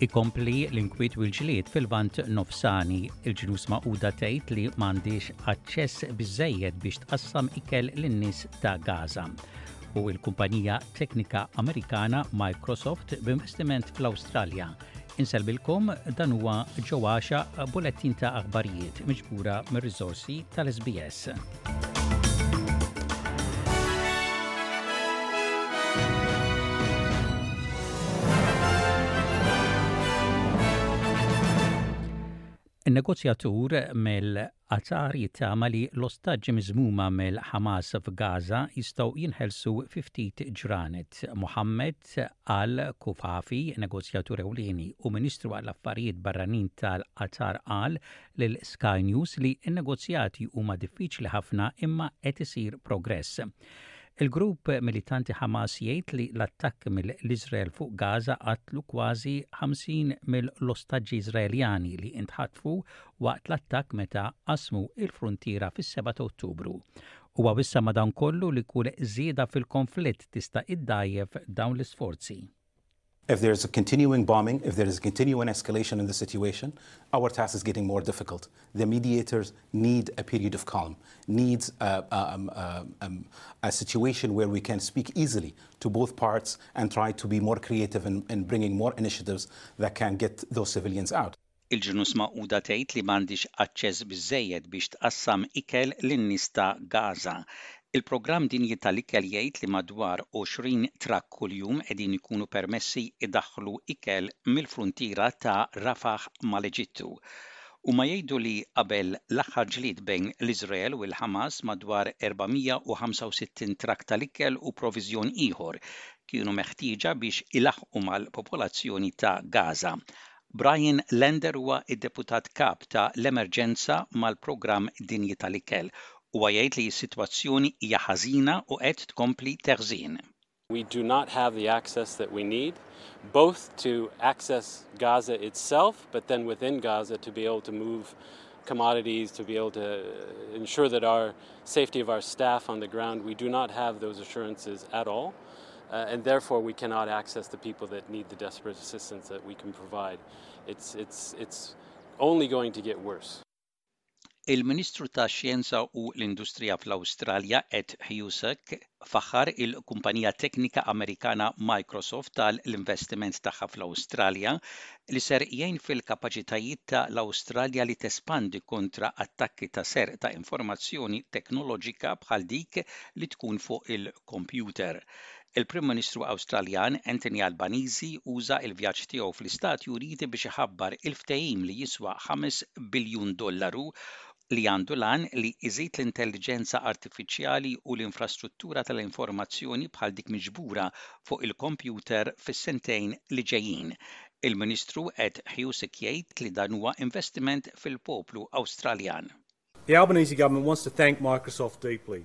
Ikompli l-inkwiet u l-ġlied fil-vant nofsani. Il-ġnus maquda tgħid li m'għandix aċċess biżejjed biex tqassam ikel lin-nies ta' Gaza. u l-kumpanija teknika Amerikana Microsoft b'investiment fl-Awstralja. Inselbilkom dan huwa ġewwaxa bulettin ta' aħbarijiet miġbura mir-riżorsi tal-SBS. In-negozjatur mill-Qatar jittama li l-ostaġġi miżmuma mill-Ħamas f'Gaża jistgħu jinħelsu fi ftit ġranet. Mohammed al-Kufafi, negozjatur ewlieni u Ministru għall-Affarijiet Barranin tal-Qatar qal lil Sky News li n-negozjati huma diffiċli ħafna imma qed isir progress. Il-grupp militanti Hamas jgħid li l-attakk mill-Iżrael fuq Gaza qatlu kważi 50 mill-ostaġġi Iżraeljani li intħatfu waqt l-attakk meta qasmu l-fruntiera fis-7 ta' Ottubru. Huwa wissa madankollu li kull żieda fil-konflitt tista' iddgħajjef dawn l-isforzi. If there's a continuing bombing, if there is a continuing escalation in the situation, our task is getting more difficult. The mediators need a period of calm, needs a, uh, a, um, uh, um, a situation where we can speak easily to both parts and try to be more creative in, in bringing more initiatives that can get those civilians out. Il-Ġnus Magħquda tgħid li m'għandhiex aċċess biżżejjed biex tqassam ikel lin-nies ta' Gaza. Il-programm dinji tal-ikel jgħid li madwar 20 trakk kuljum qegħdin ikunu permessi jdaħħlu ikel mill-fruntiera ta' Rafah mal-Eġittu. Huma jgħidu li qabel l-aħħar ġlied bejn l-Iżrael u l-Ħamas madwar 465 trakk tal-ikel u proviżjon ieħor kienu meħtieġa biex ilaħħqu mal-popolazzjoni ta' Gaza. Brian Lender huwa d-Deputat Kap ta' l-Emerġenza mal-Programm Dinji ta' l-Ikel. Huwa jgħid li s-sitwazzjoni hija ħażina u qed tkompli teħżien. We do not have the access that we need both to access Gaza itself but then within Gaza to be able to move commodities, to be able to uh, ensure that our safety of our staff on the ground. We do not have those assurances at all. Uh, and therefore we cannot access the people that need the desperate assistance that we can provide. It's, it's, it's only going to get worse. Il-Ministru ta' Xjenza u l-Industrija fl-Awstralja Ed Husek Fl-aħħar, il-kumpanija teknika Amerikana Microsoft ta l-investiment tagħha fl-Awstralja, li ser jgħin fil-kapaċitajiet ta' l-Awstralja li tespandi kontra attakki ta' serq ta' informazzjoni teknoloġika bħal dik li tkun fuq il-kompjuter. Il-Prim Ministru Awstraljan, Anthony Albanese, uża l-vjaġġ tiegħu fl-Istati Uniti biex iħabbar il-ftehim li jiswa ħames biljun dollaru li għandu l-għan li iżid l-intelliġenza artifiċjali u l-infrastruttura tal-informazzjoni bħal dik miġbura fuq il-kompjuter fis-sentejn li ġejjin il-ministru ed husic jgħid li dan huwa investiment fil-poplu awstraljan. The Albanese government wants to thank Microsoft deeply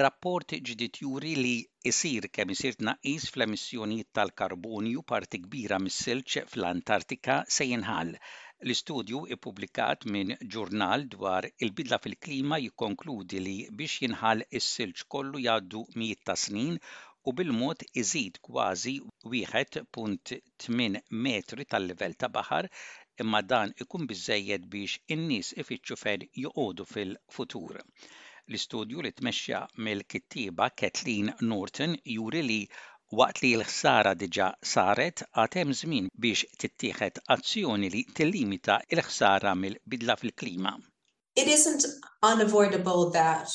Rapport ġdid juri li jsir kemm isir tnaqqis fl-emissjonijiet tal-karbonju parti kbira mis-silġ fl-Antartika se jinħall. L-istudju ippubblikat minn ġurnal dwar il-bidla fil-klima jikkonkludi li biex jinħall is-silġ kollu jgħaddu mijiet ta' snin u bil-mod iżid kważi 1.3 tmien metri tal-livell ta' baħar imma dan ikun biżżejjed biex in-nies ifittxu fejn joqogħdu fil-futur. L-istudju li tmexxa mill-kittieba Kathleen Norton juri li waqt li l-ħsara diġà saret għad hemm żmien biex tittieħed azzjoni li tillimita l-ħsara mill-bidla fil-klima. It isn't unavoidable that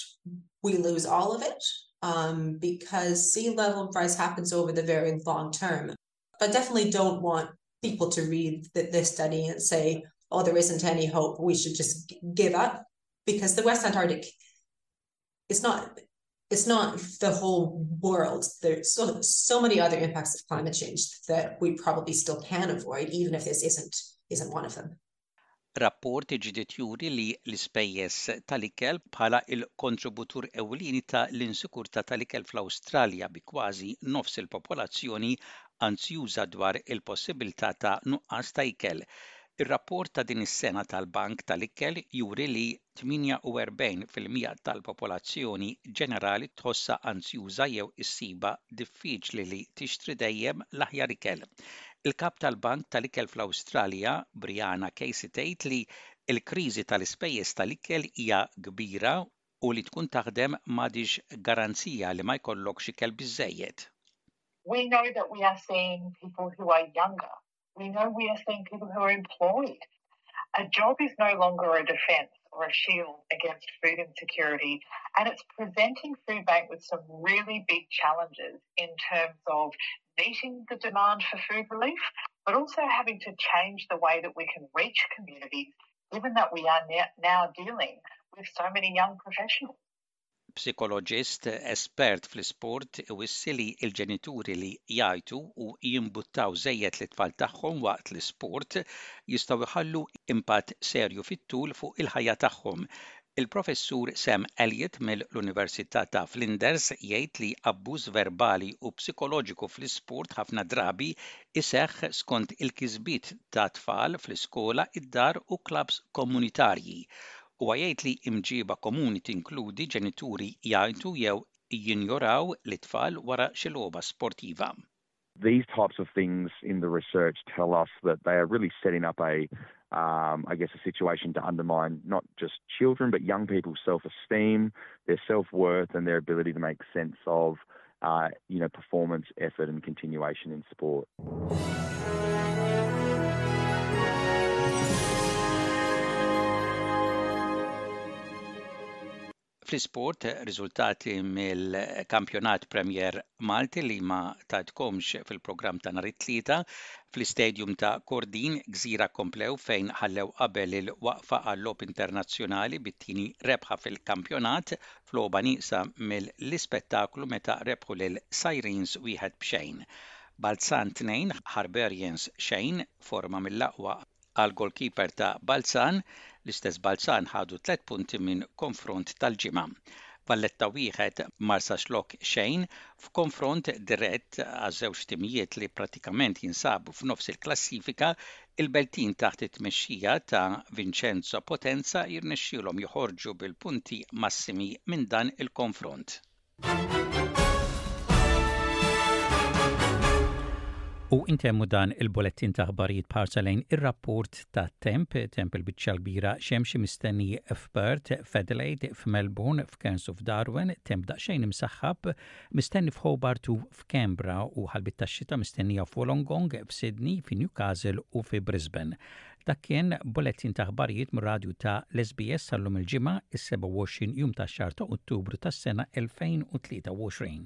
we lose all of it. um, because sea level rise happens over the very long term. But definitely don't want people to read this study and say, oh, there isn't any hope. We should just give up because the West Antarctic, it's not it's not the whole world. There's so, so many other impacts of climate change that we probably still can avoid, even if this isn't isn't one of them. Rapport ġdid juri li l-ispejjeż tal-ikel bħala il-kontributur ewlieni ta' l-insikurtà tal-ikel fl-Awstralja bi kważi nofs il-popolazzjoni anzjuża dwar il-possibilità ta' nuqqas ta' ikel. Ir-rapport ta' din is-sena tal-Bank tal-Ikel juri li 48 fil-mija tal-popolazzjoni ġenerali tħossha anzjuża jew issibha diffiċli li tixtri dejjem l-aħjar ikel il-kap tal-bank tal-ikel fl-awstralja brianna casey tgħid li l-kriżi tal-ispejjeż tal-ikel hija kbira u li tkun taħdem m'għadhiex garanzija li ma jkollokx ikel biżżejjed. We know we are seeing people who are employed. A job is no longer a defense. or a shield against food insecurity. And it's presenting Foodbank with some really big challenges in terms of meeting the demand for food relief, but also having to change the way that we can reach communities, given that we are now dealing with so many young professionals. Psikoloġist espert fl-isport iwissi li l-ġenituri li jgħajtu u jimbuttaw żejjed lit-tfal tagħhom waqt l-isport jistgħu jħallu impatt serju fit-tul fuq il-ħajja tagħhom. Il-Professur Sam Elliott mill-Università ta' Flinders jgħid li abbuż verbali u psikoloġiku fl-isport ħafna drabi jseħħ skont il-kisbiet ta' tfal fl-iskola, id-dar u klabbs komunitarji. Huwa jgħid li imġieba komuni tinkludi ġenituri jgħajtu jew jinjoraw lit-tfal wara xi logħba sportiva. These types of things in the research tell us that they are really setting up a I guess a situation to undermine not just children but young people's self-esteem, their self-worth and their ability to make sense of uh, you know, performance, effort, and continuation in sport. fl-isport riżultati mill-kampjonat Premier Malti li ma tadkomx fil-programm ta' nhar it-tlieta fl-istadium ta' Kordin gżira komplew fejn ħallew qabel il-waqfa għall-logħob internazzjonali bit-tieni rebħa fil-kampjonat f'logħba nieqsa mill-ispettaklu meta rebħu lil Sirens wieħed b'xejn, Balzan tnejn, Harbarians xejn, forma mill-aqwa għall-goalkeeper ta' Balzan, l-istess Balzan ħadu tliet punti minn konfront tal-ġimgħa, Valletta wieħed, Marsaxlokk xejn, f'konfront dirett għaż-żewġ timijiet li prattikament jinsabu f'nofs il-klassifika Il-Beltin taħt it-tmexxija ta' Vincenzo Potenza jirnexxielhom joħorġu bil-punti massimi minn dan il-konfront. U intemmu dan il-bolettin ta' ħbarijiet bħarsa lejn ir-rapport ta' temp, temp il-biċċa l-kbira xemxi mistenni f'Perth, f'Adelaide, f'Melbourne, f'Cairns u f'Darwin, temp daqsxejn imsaħħab, Mistenni f'Hobart u f'Canberra u ħalbiet tax-xita mistennija f'Wollongong, f'Sydney, fi Newcastle u fi Brisbane. Dak kien bulletin ta' aħbarijiet mir-radju ta' l-SBS sal-lum il-Ġimgħa, is-27 jum tax-xahar ta' Ottubru tas-sena 2023.